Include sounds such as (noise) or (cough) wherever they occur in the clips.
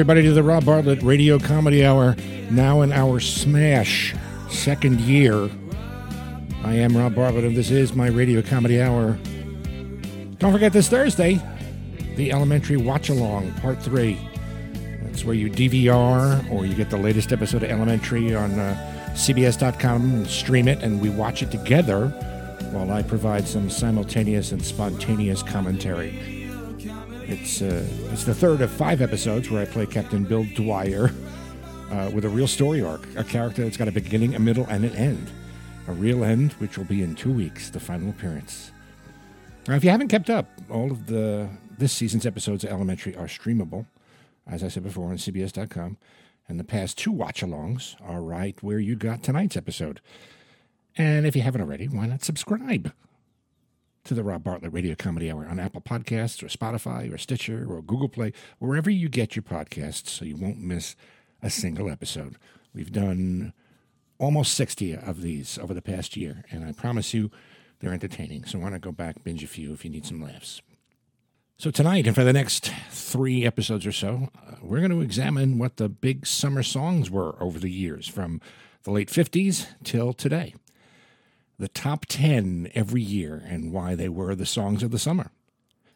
Everybody, to the Rob Bartlett Radio Comedy Hour, now in our smash second year. I am Rob Bartlett, and this is my Radio Comedy Hour. Don't forget this Thursday, the Elementary Watch Along, Part 3. That's where you DVR or you get the latest episode of Elementary on uh, CBS.com and stream it, and we watch it together while I provide some simultaneous and spontaneous commentary. It's uh, it's the third of five episodes where I play Captain Bill Dwyer uh, with a real story arc, a character that's got a beginning, a middle, and an end. A real end, which will be in two weeks, the final appearance. Now, if you haven't kept up, all of the this season's episodes of Elementary are streamable, as I said before, on CBS.com, and the past two watch-alongs are right where you got tonight's episode. And if you haven't already, why not subscribe? To the Rob Bartlett Radio Comedy Hour on Apple Podcasts or Spotify or Stitcher or Google Play, wherever you get your podcasts, so you won't miss a single episode. We've done almost 60 of these over the past year, and I promise you they're entertaining. So why not go back, binge a few if you need some laughs. So tonight, and for the next three episodes or so, uh, we're going to examine what the big summer songs were over the years, from the late 50s till today the top 10 every year and why they were the songs of the summer.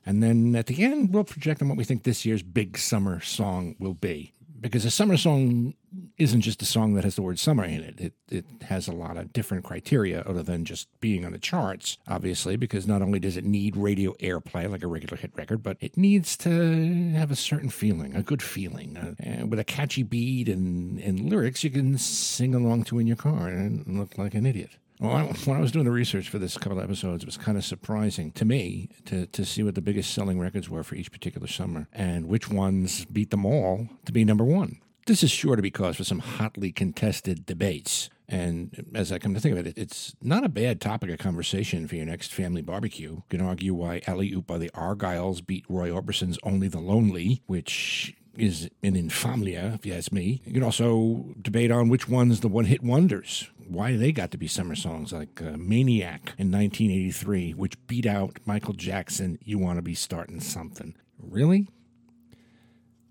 And then at the end, we'll project on what we think this year's big summer song will be. Because a summer song isn't just a song that has the word summer in it. It, it has a lot of different criteria other than just being on the charts, obviously, because not only does it need radio airplay like a regular hit record, but it needs to have a certain feeling, a good feeling. Uh, with a catchy beat and, and lyrics you can sing along to in your car and look like an idiot. Well, when I was doing the research for this couple of episodes, it was kind of surprising to me to, to see what the biggest selling records were for each particular summer and which ones beat them all to be number one. This is sure to be cause for some hotly contested debates. And as I come to think of it, it's not a bad topic of conversation for your next family barbecue. You can argue why Alley Oop by the Argyles beat Roy Orbison's Only the Lonely, which is an infamia, if you ask me. You can also debate on which one's the one hit wonders. Why they got to be summer songs like uh, Maniac in 1983, which beat out Michael Jackson, You Want to Be Starting Something. Really?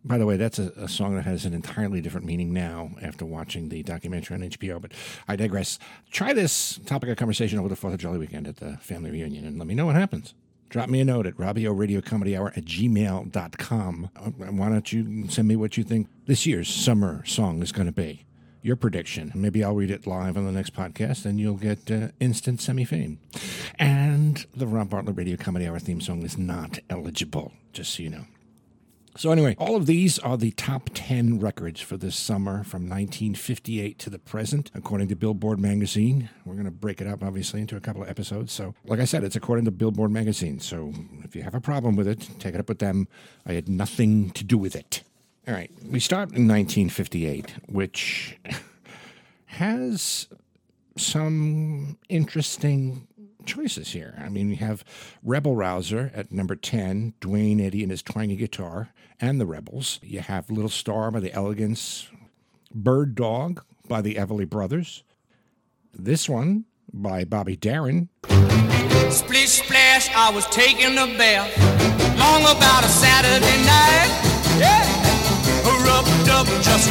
By the way, that's a, a, song that has an entirely different meaning now after watching the documentary on HBO, but I digress. Try this topic of conversation over the 4th of July weekend at the family reunion and let me know what happens drop me a note at Robio Radio Comedy Hour at gmail.com. Uh, why don't you send me what you think this year's summer song is going to be? Your prediction. Maybe I'll read it live on the next podcast and you'll get uh, instant semi fame. And the Rob Bartlett Radio Comedy Hour theme song is not eligible, just so you know. So, anyway, all of these are the top 10 records for this summer from 1958 to the present, according to Billboard magazine. We're going to break it up, obviously, into a couple of episodes. So, like I said, it's according to Billboard magazine. So, if you have a problem with it, take it up with them. I had nothing to do with it. All right, we start in 1958, which (laughs) has some interesting choices here. I mean, we have Rebel Rouser at number 10, Duane Eddy and his twangy guitar, and the Rebels. You have Little Star by the Elegants, Bird Dog by the Everly Brothers. This one by Bobby Darin. Splish splash, I was taking a bath long about a Saturday night. Yeah, rubbed up, just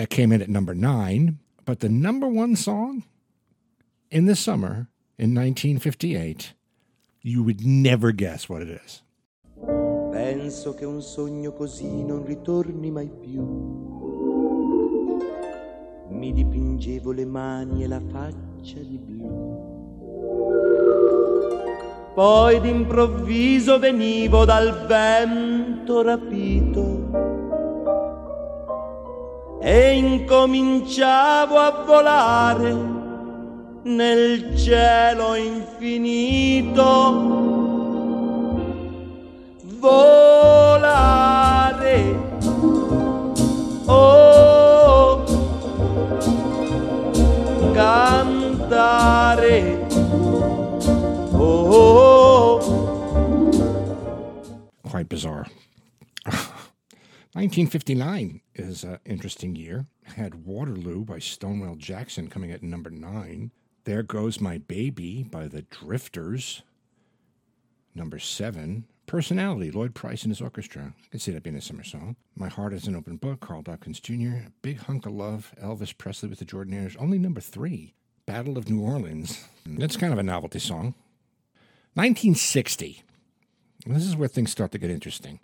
That came in at number nine. But the number one song in the summer in 1958, you would never guess what it is. Penso che un sogno così non ritorni mai più. Mi dipingevo le mani e la faccia di blu. Poi d'improvviso venivo dal vento rapito e incominciavo a volare nel cielo infinito. Volare, oh, cantare, oh. Quite bizarre. (laughs) 1959 is an interesting year. Had Waterloo by Stonewall Jackson coming at number nine. There Goes My Baby by the Drifters. Number seven, Personality, Lloyd Price and his orchestra. I can see that being a summer song. My Heart is an Open Book, Carl Dobkins Jr., Big Hunk of Love, Elvis Presley with the Jordanaires. Only number three, Battle of New Orleans. That's kind of a novelty song. 1960. This is where things start to get interesting.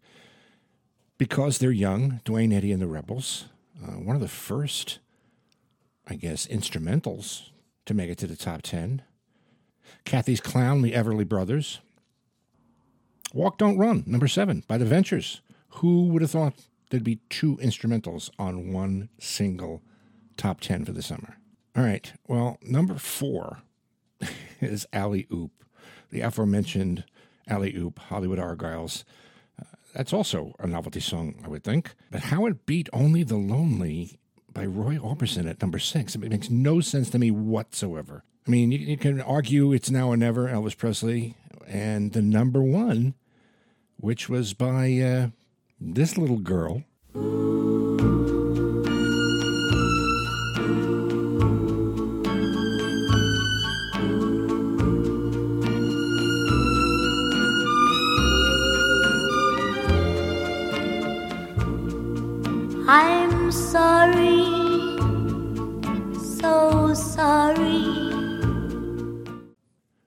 Because they're young, Duane Eddy and the Rebels, uh, one of the first, I guess, instrumentals to make it to the top 10. Cathy's Clown, the Everly Brothers. Walk Don't Run, number seven, by the Ventures. Who would have thought there'd be two instrumentals on one single top 10 for the summer? All right, well, number four (laughs) is Alley Oop, the aforementioned Alley Oop, Hollywood Argyles. That's also a novelty song, I would think. But how it beat Only the Lonely by Roy Orbison at number six, it makes no sense to me whatsoever. I mean, you, you can argue it's now or never Elvis Presley, and the number one, which was by uh, this little girl. I'm sorry, so sorry.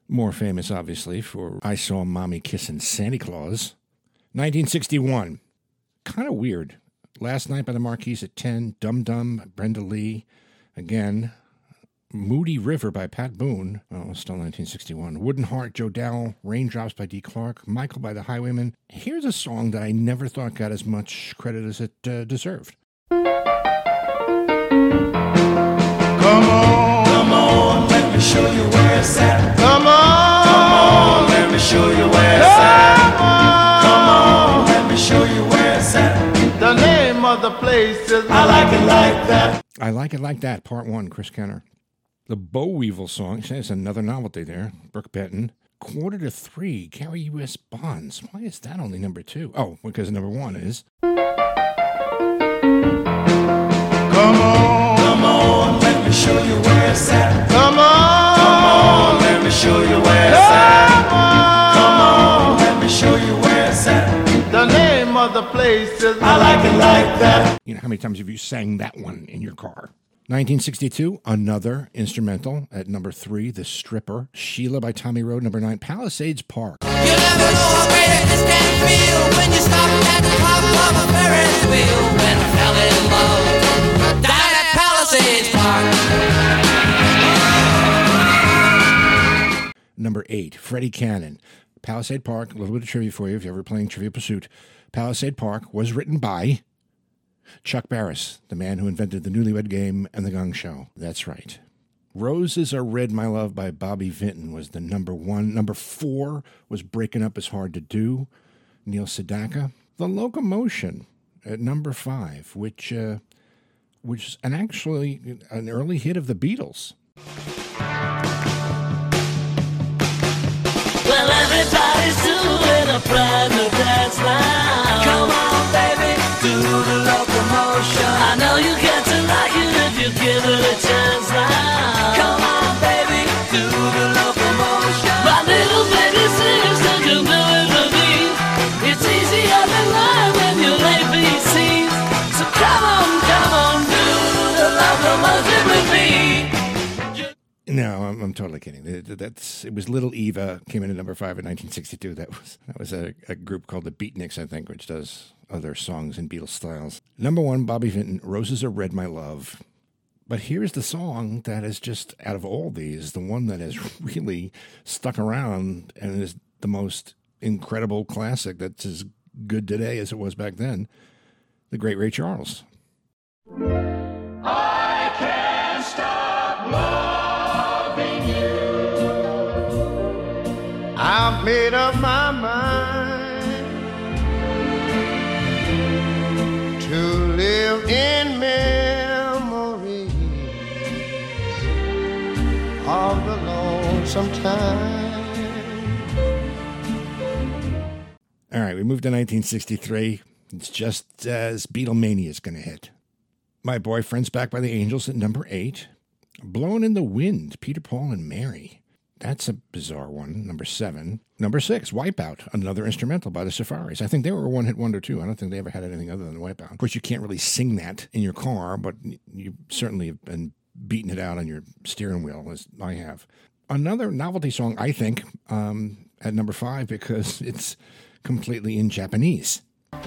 More famous, obviously, for I Saw Mommy Kissing Santa Claus. 1961. Kind of weird. Last Night by the Mar-Keys at 10. Dum Dum, Brenda Lee. Again. Moody River by Pat Boone. Oh, still 1961. Wooden Heart, Joe Dowell. Raindrops by Dee Clark. Michael by the Highwaymen. Here's a song that I never thought got as much credit as it uh, deserved. Come on, come on, let me show you where it's at. Come on, come on, let me show you where it's at. Come on, let me show you where it's at. The name of the place is I like it like that. I Like It Like That, Part 1, Chris Kenner. The Boll Weevil song, says another novelty there, Brook Benton. Quarter to three, Gary U.S. Bonds. Why is that only number two? Oh, because number one is. Come on, come on, let me show you where it's at. Come on, come on, let me show you where it's at. Come on, let me show you where it's at. The name of the place is I like it like that. You know, how many times have you sang that one in your car? 1962, another instrumental at number three, The Stripper. Sheila by Tommy Roe, number nine, Palisades Park. You never know how great this can feel when you stop at the top of a Ferris wheel. When I fell in love down at Palisades Park. Number eight, Freddie Cannon. Palisade Park, a little bit of trivia for you if you're ever playing Trivia Pursuit. Palisade Park was written by Chuck Barris, the man who invented the newlywed game and the gong show. That's right. Roses Are Red, My Love by Bobby Vinton was the number one. Number four was Breaking Up Is Hard to Do, Neil Sedaka. The Locomotion at number five, which, uh, which is an actually an early hit of the Beatles. Well, everybody's doing a private dance now. Come on, baby, do the locomotion. I know you get to like it if you give it a chance now. Come on, baby, I'm, totally kidding. Th- th- That's it was Little Eva came in at number five in 1962. That was that was a, a group called the Beatniks, I think, which does other songs in Beatles styles. Number one, Bobby Vinton, "Roses Are Red, My Love." But here's the song that is just out of all these, the one that has (laughs) really stuck around and is the most incredible classic that's as good today as it was back then. The great Ray Charles. I've lonesome time. All right, we moved to 1963. It's just as Beatlemania is going to hit. My Boyfriend's Back by the Angels at number eight. Blown in the Wind, Peter, Paul, and Mary. That's a bizarre one. Number seven. Number six, Wipeout, another instrumental by the Surfaris. I think they were a one hit wonder too. I don't think they ever had anything other than Wipeout. Of course, you can't really sing that in your car, but you certainly have been beating it out on your steering wheel, as I have. Another novelty song, I think, um, at number five, because (laughs) it's completely in Japanese. (laughs)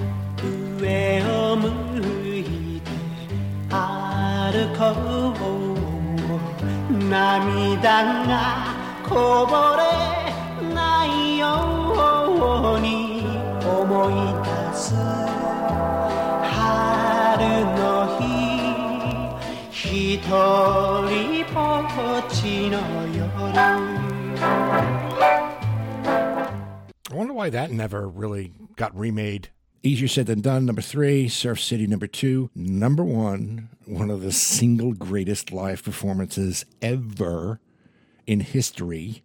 I wonder why that never really got remade. Easier said than done. Number three, Surf City. Number two, number one, one of the single greatest live performances ever in history.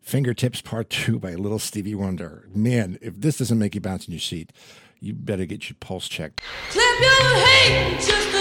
Fingertips Part Two by Little Stevie Wonder. Man, if this doesn't make you bounce in your seat, you better get your pulse checked. Clap your hands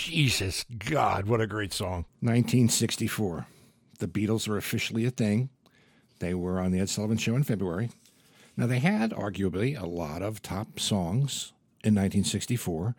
Jesus God, what a great song. 1964. The Beatles are officially a thing. They were on the Ed Sullivan Show in February. Now, they had arguably a lot of top songs in 1964.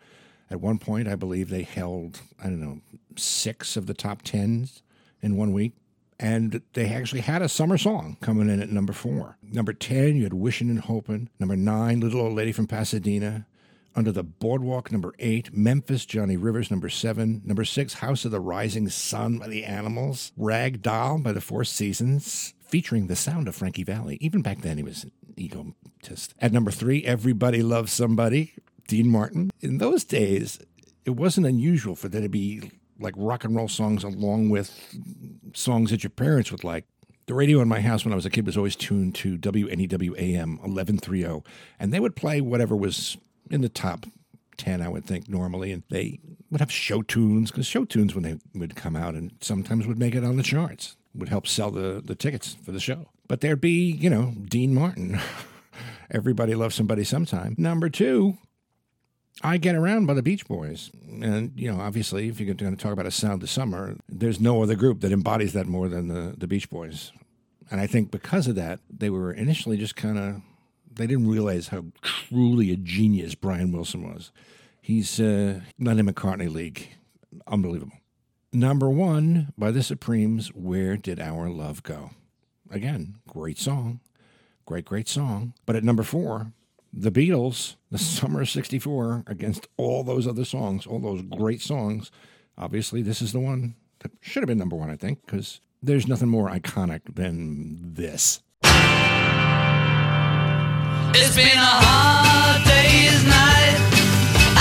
At one point, I believe they held, I don't know, six of the top tens in one week. And they actually had a summer song coming in at number four. Number 10, you had Wishing and Hoping. Number nine, Little Old Lady from Pasadena. Under the Boardwalk, number eight. Memphis, Johnny Rivers, number seven. Number six, House of the Rising Sun by the Animals. Rag Doll by the Four Seasons, featuring the sound of Frankie Valli. Even back then, he was an egotist. At number three, Everybody Loves Somebody, Dean Martin. In those days, it wasn't unusual for there to be like rock and roll songs along with songs that your parents would like. The radio in my house when I was a kid was always tuned to WNEW AM 1130, and they would play whatever was in the top 10, I would think, normally. And they would have show tunes, because show tunes, when they would come out, and sometimes would make it on the charts, would help sell the, the tickets for the show. But there'd be, you know, Dean Martin. (laughs) Everybody loves somebody sometime. Number two, I Get Around by the Beach Boys. And, you know, obviously, if you're going to talk about a sound of summer, there's no other group that embodies that more than the, the Beach Boys. And I think because of that, they were initially just kind of, they didn't realize how truly a genius Brian Wilson was. He's uh, Lennon McCartney League. Unbelievable. Number one by the Supremes, Where Did Our Love Go? Again, great song. Great, great song. But at number four, the Beatles, the summer of 64, against all those other songs, all those great songs. Obviously, this is the one that should have been number one, I think, because there's nothing more iconic than this. It's been a hard day's night,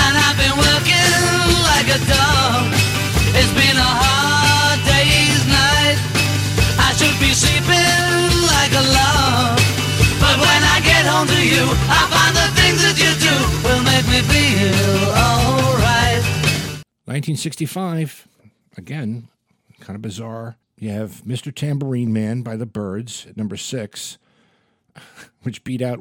and I've been working like a dog. It's been a hard day's night. I should be sleeping like a log. But when I get home to you, I find the things that you do will make me feel alright. 1965, again, kind of bizarre. You have Mr. Tambourine Man by the Byrds at number six, (laughs) which beat out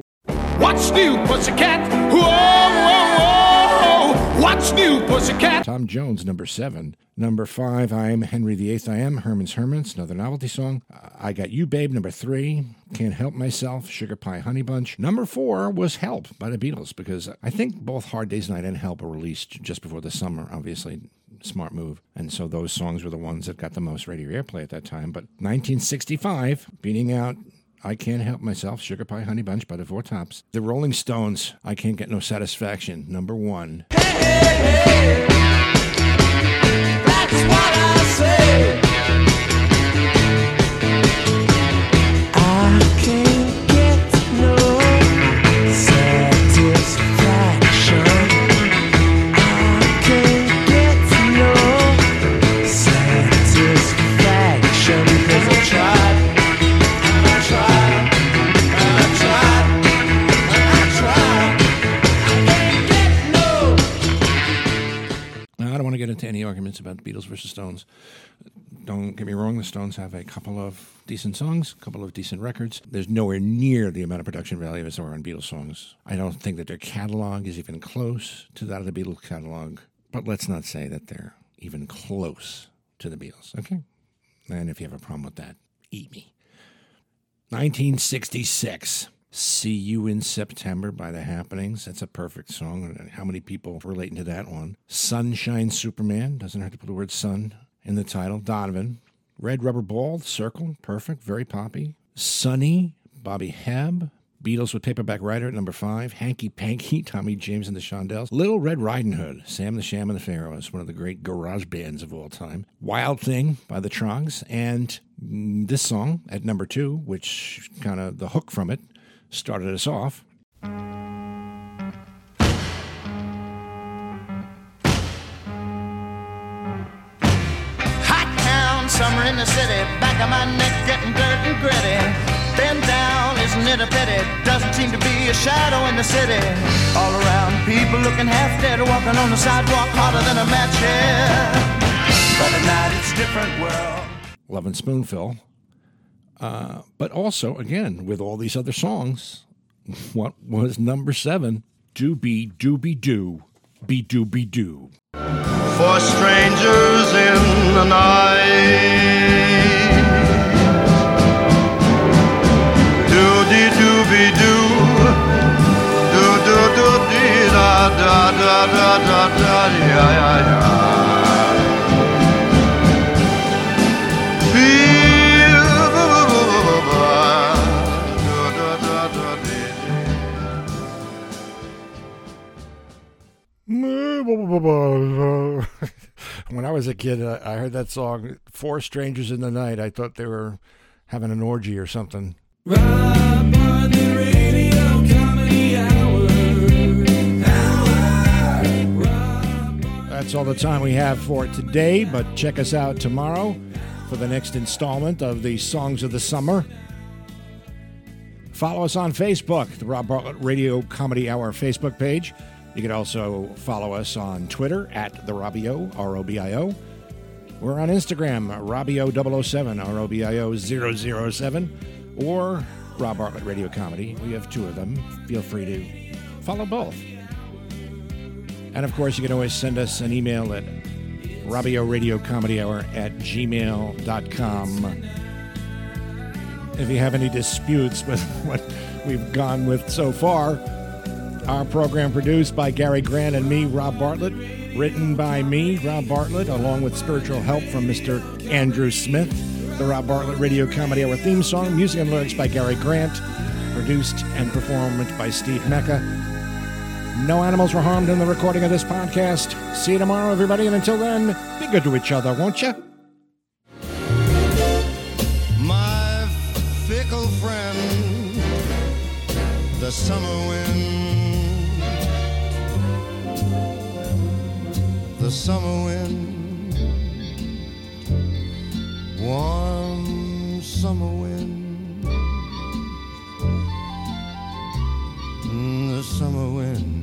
What's new, pussycat? Whoa, whoa, whoa! What's new, pussycat? Tom Jones, number seven. Number five, I Am Henry VIII, I Am, Herman's Hermits, another novelty song. I Got You, Babe, number three. Can't Help Myself, Sugar Pie Honey Bunch. Number four was Help by the Beatles, because I think both Hard Day's Night and Help were released just before the summer, obviously. Smart move. And so those songs were the ones that got the most radio airplay at that time. But 1965, beating out I Can't Help Myself, Sugar Pie Honey Bunch by the Four Tops. The Rolling Stones, I Can't Get No Satisfaction, number one. That's what Beatles versus Stones. Don't get me wrong, the Stones have a couple of decent songs, a couple of decent records. There's nowhere near the amount of production value as there are on Beatles songs. I don't think that their catalog is even close to that of the Beatles catalog, but let's not say that they're even close to the Beatles, okay? And if you have a problem with that, eat me. 1966. See You in September by The Happenings. That's a perfect song. How many people relating to that one? Sunshine Superman. Doesn't have to put the word sun in the title. Donovan. Red Rubber Ball, Cyrkle. Perfect. Very poppy. Sunny, Bobby Hebb. Beatles with Paperback Writer at number five. Hanky Panky, (laughs) Tommy James and the Shondells. Little Red Riding Hood, Sam the Sham and the Pharaohs, one of the great garage bands of all time. Wild Thing by the Troggs. And mm, this song at number two, which kind of the hook from it started us off. Hot town, summer in the city, back of my neck getting dirt and gritty. Bend down, isn't it a pity? Doesn't seem to be a shadow in the city. All around, people looking half dead, walking on the sidewalk harder than a match here. But at night, it's a different world. Lovin' Spoonful. Uh, but also, again, with all these other songs, what was number seven? Doobie Doobie Doo. Be Doobie Doo. for strangers in the night. Doody dooby doo, doo doo doo dee da da da da da da ya ya ya. (laughs) When I was a kid, I heard that song, Four Strangers in the Night. I thought they were having an orgy or something. That's all the time we have for today, but check us out tomorrow for the next installment of the Songs of the Summer. Follow us on Facebook, the Rob Bartlett Radio Comedy Hour Facebook page. You can also follow us on Twitter at the Robio, R O B I O. We're on Instagram, Robio007, R O B I O 007, or Rob Bartlett Radio Comedy. We have two of them. Feel free to follow both. And of course, you can always send us an email at Radio Comedy Hour at gmail.com. If you have any disputes (laughs) with what we've gone with so far, our program produced by Gary Grant and me, Rob Bartlett, written by me, Rob Bartlett, along with spiritual help from Mr. Andrew Smith. The Rob Bartlett Radio Comedy Hour theme song, music and lyrics by Gary Grant, produced and performed by Steve Mecca. No animals were harmed in the recording of this podcast. See you tomorrow, everybody, and until then, be good to each other, won't you? my fickle friend, the summer wind, summer wind, warm summer wind, mm, the summer wind.